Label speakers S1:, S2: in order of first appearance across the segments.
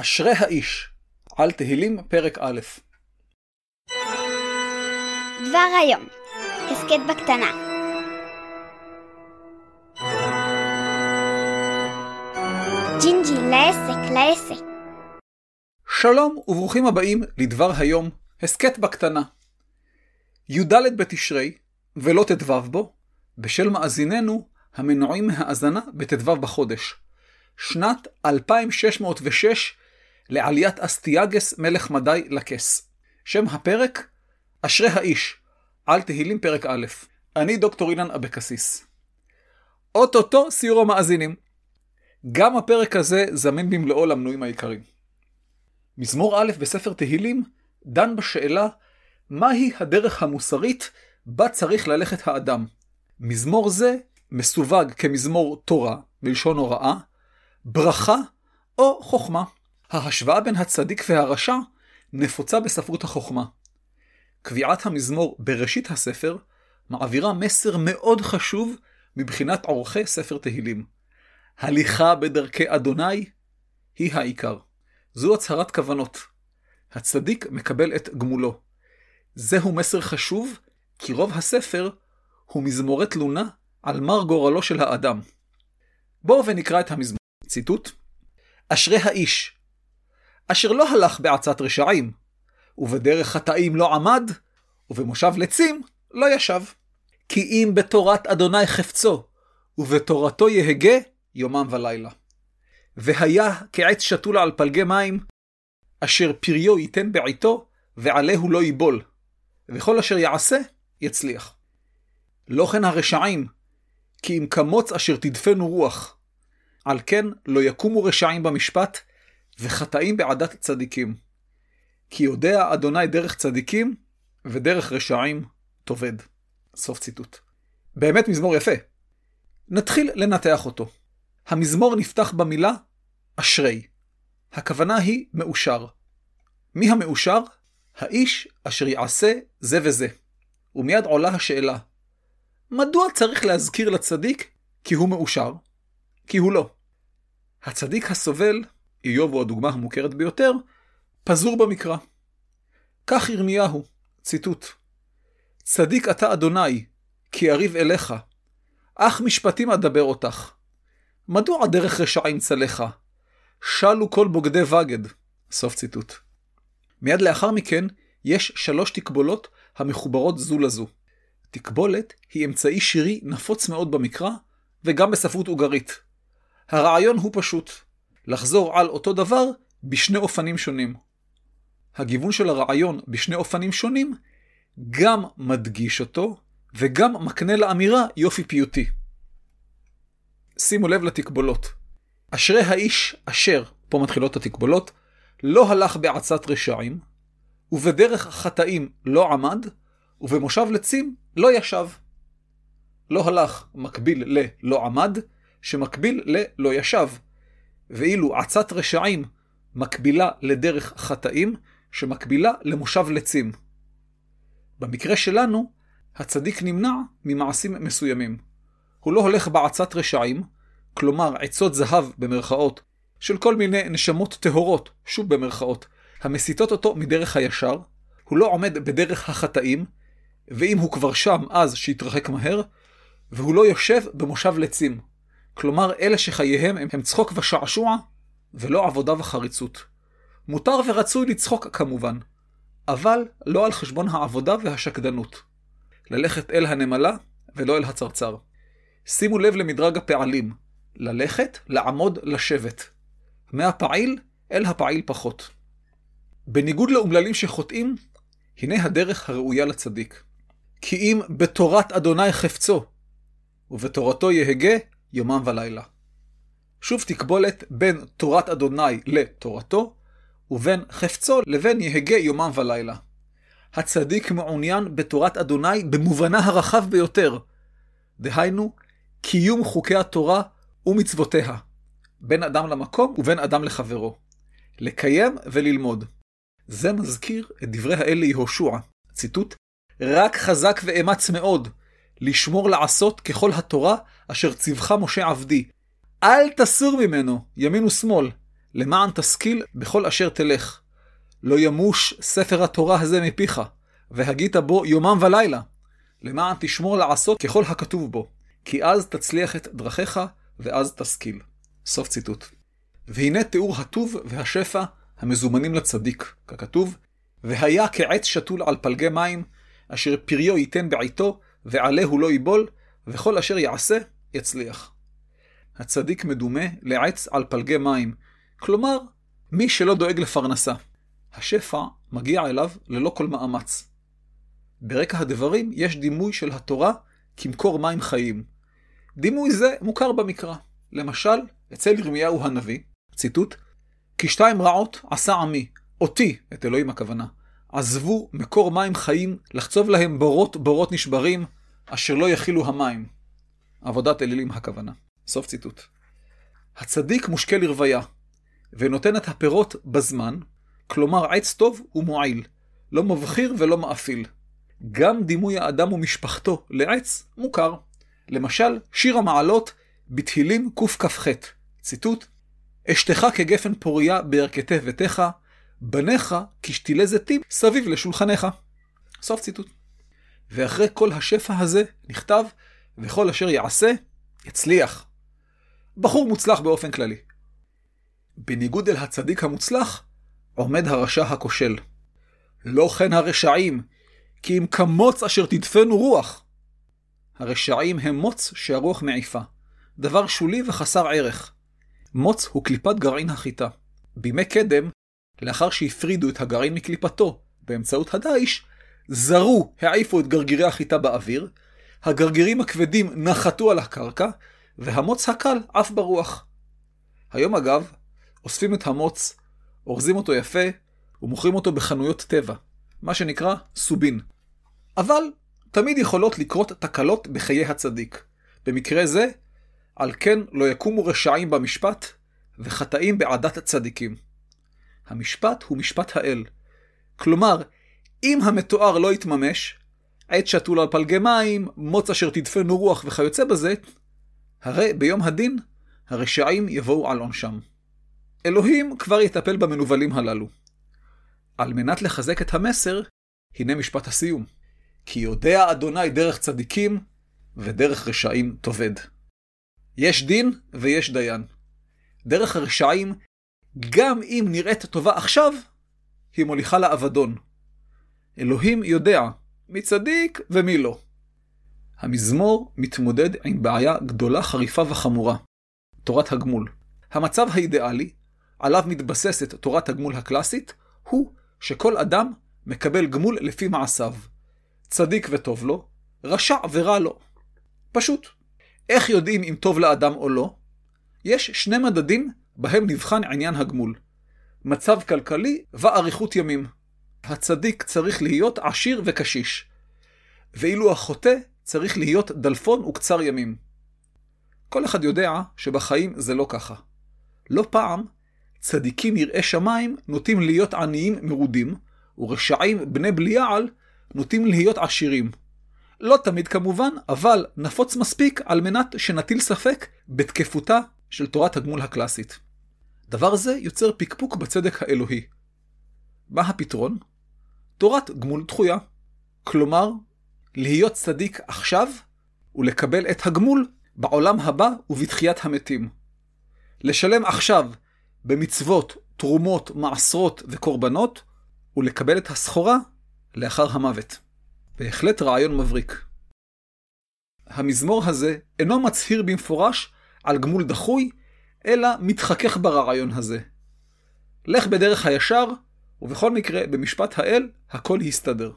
S1: אשרי האיש, על תהילים פרק א'.
S2: דבר היום, הסכת בקטנה. ג'ינג'י לעסק, לעסק.
S1: שלום וברוכים הבאים לדבר היום, הסכת בקטנה. י"ד בתשרי, ולא ט"ו בו, בשל מאזיננו המנועים מהאזנה בט"ו בחודש. שנת 2606 לעליית אסטיאגס מלך מדי לכס. שם הפרק, אשרי האיש, על תהילים פרק א'. אני דוקטור אילן אבקסיס. אוטוטו סיור המאזינים. גם הפרק הזה זמין במלואו למנויים העיקריים. מזמור א' בספר תהילים דן בשאלה מהי הדרך המוסרית בה צריך ללכת האדם. מזמור זה מסווג כמזמור תורה, בלשון הוראה, ברכה או חוכמה. ההשוואה בין הצדיק והרשע נפוצה בספרות החוכמה. קביעת המזמור בראשית הספר מעבירה מסר מאוד חשוב מבחינת עורכי ספר תהילים. הליכה בדרכי אדוני היא העיקר. זו הצהרת כוונות. הצדיק מקבל את גמולו. זהו מסר חשוב, כי רוב הספר הוא מזמורי תלונה על מר גורלו של האדם. בואו ונקרא את המזמור. ציטוט: אשרי האיש, אשר לא הלך בעצת רשעים, ובדרך חטאים לא עמד, ובמושב לצים לא ישב. כי אם בתורת אדוני חפצו, ובתורתו יהגה יומם ולילה. והיה כעץ שתול על פלגי מים, אשר פריו ייתן בעיתו, ועלהו לא ייבול, וכל אשר יעשה, יצליח. לא כן הרשעים, כי אם כמוץ אשר תדפנו רוח. על כן לא יקומו רשעים במשפט, וחטאים בעדת צדיקים. כי יודע אדוני דרך צדיקים, ודרך רשעים תאבד. סוף ציטוט. באמת מזמור יפה. נתחיל לנתח אותו. המזמור נפתח במילה אשרי. הכוונה היא מאושר. מי המאושר? האיש אשר יעשה זה וזה. ומיד עולה השאלה, מדוע צריך להזכיר לצדיק כי הוא מאושר? כי הוא לא. הצדיק הסובל, איוב הוא הדוגמה המוכרת ביותר, פזור במקרא. כך ירמיהו, ציטוט: צדיק אתה אדוני, כי אריב אליך, אך משפטים אדבר אותך. מדוע דרך רשעים צלחה? שלו כל בוגדי בגד. סוף ציטוט. מיד לאחר מכן, יש שלוש תקבולות המחוברות זו לזו. תקבולת היא אמצעי שירי נפוץ מאוד במקרא, וגם בספרות אוגרית. הרעיון הוא פשוט, לחזור על אותו דבר בשני אופנים שונים. הגיוון של הרעיון בשני אופנים שונים גם מדגיש אותו, וגם מקנה לאמירה יופי פיוטי. שימו לב לתקבולות. אשרי האיש אשר, פה מתחילות התקבולות, לא הלך בעצת רשעים, ובדרך חטאים לא עמד, ובמושב לצים לא ישב. לא הלך מקביל ללא עמד, שמקביל ללא ישב. ואילו עצת רשעים מקבילה לדרך חטאים, שמקבילה למושב לצים. במקרה שלנו, הצדיק נמנע ממעשים מסוימים. הוא לא הולך בעצת רשעים, כלומר עצות זהב במרכאות, של כל מיני נשמות טהורות, שוב במרכאות, המסיתות אותו מדרך הישר, הוא לא עומד בדרך החטאים, ואם הוא כבר שם, אז שיתרחק מהר, והוא לא יושב במושב לצים. כלומר, אלה שחייהם הם, הם צחוק ושעשוע, ולא עבודה וחריצות. מותר ורצוי לצחוק כמובן, אבל לא על חשבון העבודה והשקדנות. ללכת אל הנמלה ולא אל הצרצר. שימו לב למדרג הפעלים, ללכת, לעמוד, לשבת. מהפעיל אל הפעיל פחות. בניגוד לאומללים שחוטאים, הנה הדרך הראויה לצדיק. כי אם בתורת אדוני חפצו, ובתורתו יהגה יומם ולילה. שוב תקבולת בין תורת אדוני לתורתו, ובין חפצו לבין יהגה יומם ולילה. הצדיק מעוניין בתורת אדוני במובנה הרחב ביותר. דהיינו, קיום חוקי התורה ומצוותיה, בין אדם למקום ובין אדם לחברו. לקיים וללמוד. זה מזכיר את דברי האל ליהושע, ציטוט, רק חזק ואמץ מאוד, לשמור לעשות ככל התורה אשר ציווך משה עבדי. אל תסור ממנו, ימין ושמאל, למען תשכיל בכל אשר תלך. לא ימוש ספר התורה הזה מפיך, והגית בו יומם ולילה, למען תשמור לעשות ככל הכתוב בו, כי אז תצליח את דרכיך, ואז תשכיל. סוף ציטוט. והנה תיאור הטוב והשפע המזומנים לצדיק, ככתוב, והיה כעץ שתול על פלגי מים, אשר פריו ייתן בעיתו, ועלהו לא ייבול, וכל אשר יעשה, יצליח. הצדיק מדומה לעץ על פלגי מים, כלומר, מי שלא דואג לפרנסה. השפע מגיע אליו ללא כל מאמץ. ברקע הדברים יש דימוי של התורה כמקור מים חיים. דימוי זה מוכר במקרא. למשל, אצל ירמיהו הנביא, ציטוט, כי שתיים רעות עשה עמי, אותי, את אלוהים הכוונה, עזבו מקור מים חיים, לחצוב להם בורות בורות נשברים, אשר לא יכילו המים. עבודת אלילים הכוונה. סוף ציטוט. הצדיק מושקה לרוויה, ונותן את הפירות בזמן, כלומר עץ טוב ומועיל, לא מבחיר ולא מאפיל. גם דימוי האדם ומשפחתו לעץ מוכר. למשל, שיר המעלות בתהילים קכ"ח, ציטוט: אשתך כגפן פוריה בירכתי ביתך, בניך כשתילי זיתים סביב לשולחניך. סוף ציטוט. ואחרי כל השפע הזה נכתב, וכל אשר יעשה, יצליח. בחור מוצלח באופן כללי. בניגוד אל הצדיק המוצלח, עומד הרשע הכושל. לא כן הרשעים, כי אם כמוץ אשר תדפנו רוח. הרשעים הם מוץ שהרוח מעיפה, דבר שולי וחסר ערך. מוץ הוא קליפת גרעין החיטה. בימי קדם, לאחר שהפרידו את הגרעין מקליפתו באמצעות הדיש, זרו, העיפו את גרגירי החיטה באוויר, הגרגירים הכבדים נחתו על הקרקע, והמוץ הקל עף ברוח. היום אגב, אוספים את המוץ, אורזים אותו יפה, ומוכרים אותו בחנויות טבע, מה שנקרא סובין. אבל תמיד יכולות לקרות תקלות בחיי הצדיק. במקרה זה, על כן לא יקומו רשעים במשפט, וחטאים בעדת הצדיקים. המשפט הוא משפט האל. כלומר, אם המתואר לא יתממש, עת שתול על פלגי מים, מוץ אשר תדפנו רוח וכיוצא בזה, הרי ביום הדין הרשעים יבואו על עונשם. אלוהים כבר יטפל במנוולים הללו. על מנת לחזק את המסר, הנה משפט הסיום. כי יודע אדוני דרך צדיקים, ודרך רשעים תאבד. יש דין ויש דיין. דרך הרשעים, גם אם נראית טובה עכשיו, היא מוליכה לאבדון. אלוהים יודע מי צדיק ומי לא. המזמור מתמודד עם בעיה גדולה, חריפה וחמורה, תורת הגמול. המצב האידיאלי, עליו מתבססת תורת הגמול הקלאסית, הוא שכל אדם מקבל גמול לפי מעשיו. צדיק וטוב לו, רשע ורע לו. פשוט. איך יודעים אם טוב לאדם או לא? יש שני מדדים בהם נבחן עניין הגמול. מצב כלכלי ואריכות ימים. הצדיק צריך להיות עשיר וקשיש, ואילו החוטא צריך להיות דלפון וקצר ימים. כל אחד יודע שבחיים זה לא ככה. לא פעם, צדיקים יראי שמיים נוטים להיות עניים מרודים, ורשעים בני בליעל נוטים להיות עשירים. לא תמיד כמובן, אבל נפוץ מספיק על מנת שנטיל ספק בתקפותה של תורת הגמול הקלאסית. דבר זה יוצר פקפוק בצדק האלוהי. מה הפתרון? תורת גמול דחויה. כלומר, להיות צדיק עכשיו ולקבל את הגמול בעולם הבא ובתחיית המתים. לשלם עכשיו במצוות, תרומות, מעשרות וקורבנות, ולקבל את הסחורה לאחר המוות. בהחלט רעיון מבריק. המזמור הזה אינו מצהיר במפורש על גמול דחוי, אלא מתחכך ברעיון הזה. לך בדרך הישר, ובכל מקרה, במשפט האל, הכל יסתדר.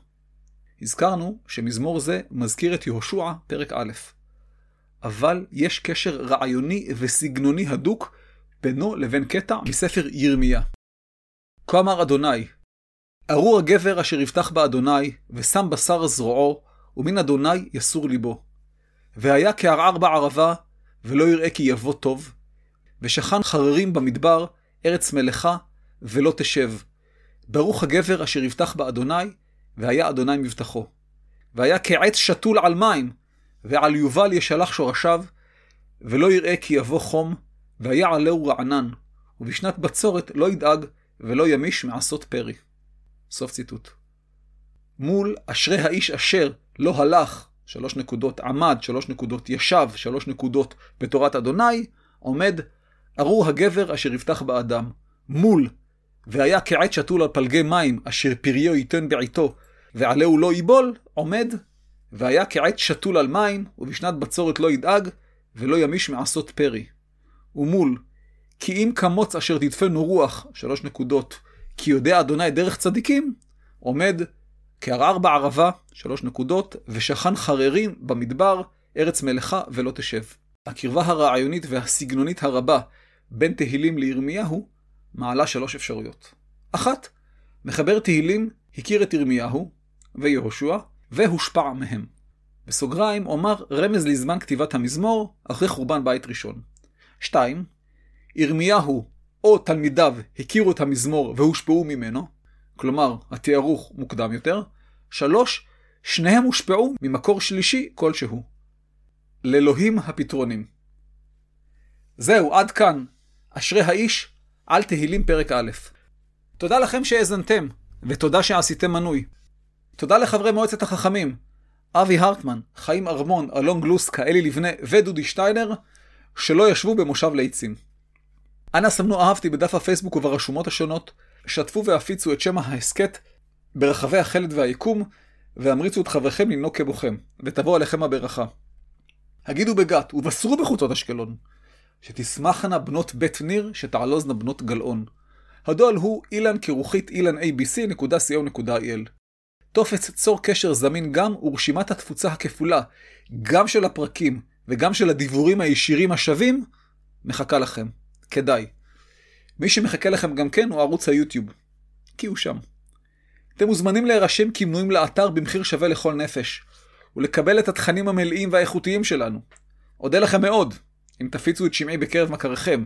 S1: הזכרנו שמזמור זה מזכיר את יהושע, פרק א'. אבל יש קשר רעיוני וסגנוני הדוק בינו לבין קטע מספר ירמיה. כה אמר אדוני, ארור הגבר אשר יבטח באדוני, ושם בשר זרועו, ומן אדוני יסור ליבו. והיה כערער בערבה, ולא יראה כי יבוא טוב. ושכן חררים במדבר, ארץ מלאכה, ולא תשב. ברוך הגבר אשר יבטח באדוני, והיה אדוני מבטחו. והיה כעץ שתול על מים, ועל יובל ישלח שורשיו, ולא יראה כי יבוא חום, והיה עלהו רענן, ובשנת בצורת לא ידאג ולא ימיש מעשות פרי. סוף ציטוט. מול אשרי האיש אשר לא הלך, שלוש נקודות, עמד, שלוש נקודות, ישב, שלוש נקודות, בתורת אדוני, עומד ארור הגבר אשר יבטח באדם. מול, והיה כעת שתול על פלגי מים, אשר פריו ייתן בעיתו, ועלהו לא ייבול, עומד, והיה כעת שתול על מים, ובשנת בצורת לא ידאג, ולא ימיש מעשות פרי. ומול, כי אם כמוץ אשר תדפנו רוח, שלוש נקודות, כי יודע אדוני דרך צדיקים, עומד כערער בערבה, שלוש נקודות, ושכן חררים במדבר, ארץ מלאכה ולא תשב. הקרבה הרעיונית והסגנונית הרבה בין תהילים לירמיהו, מעלה שלוש אפשרויות. אחת, מחבר תהילים הכיר את ירמיהו ויהושע, והושפע מהם. בסוגריים אומר רמז לזמן כתיבת המזמור אחרי חורבן בית ראשון. 2. ירמיהו או תלמידיו הכירו את המזמור והושפעו ממנו, כלומר התיארוך מוקדם יותר. 3. שניהם הושפעו ממקור שלישי כלשהו. לאלוהים הפתרונים. זהו, עד כאן. אשרי האיש על תהילים פרק א'. תודה לכם שהאזנתם, ותודה שעשיתם מנוי. תודה לחברי מועצת החכמים, אבי הרטמן, חיים ארמון, אלון גלוסקה, אלי לבנה ודודי שטיינר, שלא ישבו במושב ליצים. אנא סמנו אהבתי בדף הפייסבוק וברשומות השונות, שתפו והפיצו את שם ההסכת ברחבי החלד והיקום, והמריצו את חבריכם לנהוג כמוכם, ותבוא עליכם הברכה. הגידו בגת, ובשרו בחוצות אשקלון, שתשמחנה בנות בית ניר, שתעלוזנה בנות גלאון. הדואל הוא אילן כרוכית abc.co.il. טופס צור קשר זמין גם ורשימת התפוצה הכפולה, גם של הפרקים וגם של הדיבורים הישירים השווים, מחכה לכם. כדאי. מי שמחכה לכם גם כן הוא ערוץ היוטיוב. כי הוא שם. אתם מוזמנים להירשם כמנויים לאתר במחיר שווה לכל נפש, ולקבל את התכנים המלאים והאיכותיים שלנו. אודה לכם מאוד, אם תפיצו את שמעי בקרב מכריכם,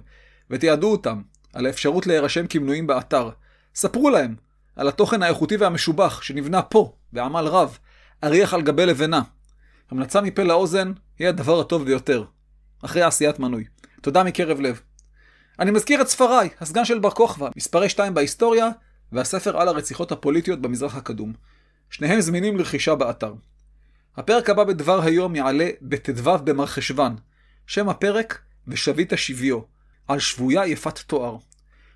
S1: ותיעדו אותם על האפשרות להירשם כמנויים באתר. ספרו להם על התוכן האיכותי והמשובח שנבנה פה, בעמל רב, אריח על גבי לבנה. המלצה מפה לאוזן היא הדבר הטוב ביותר, אחרי עשיית מנוי. תודה מקרב לב. אני מזכיר את ספריי, הסגן של בר כוכבא, מספרי 2 בהיסטוריה, והספר על הרציחות הפוליטיות במזרח הקדום. שניהם זמינים לרכישה באתר. הפרק הבא בדבר היום יעלה בט"ו במרחשוון. שם הפרק ושבית שביו, על שבויה יפת תואר.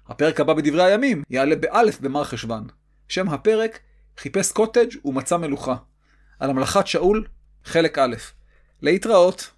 S1: הפרק הבא בדברי הימים יעלה באלף במרחשוון. שם הפרק חיפש קוטג' ומצא מלוכה. על המלאכת שאול, חלק א'. להתראות.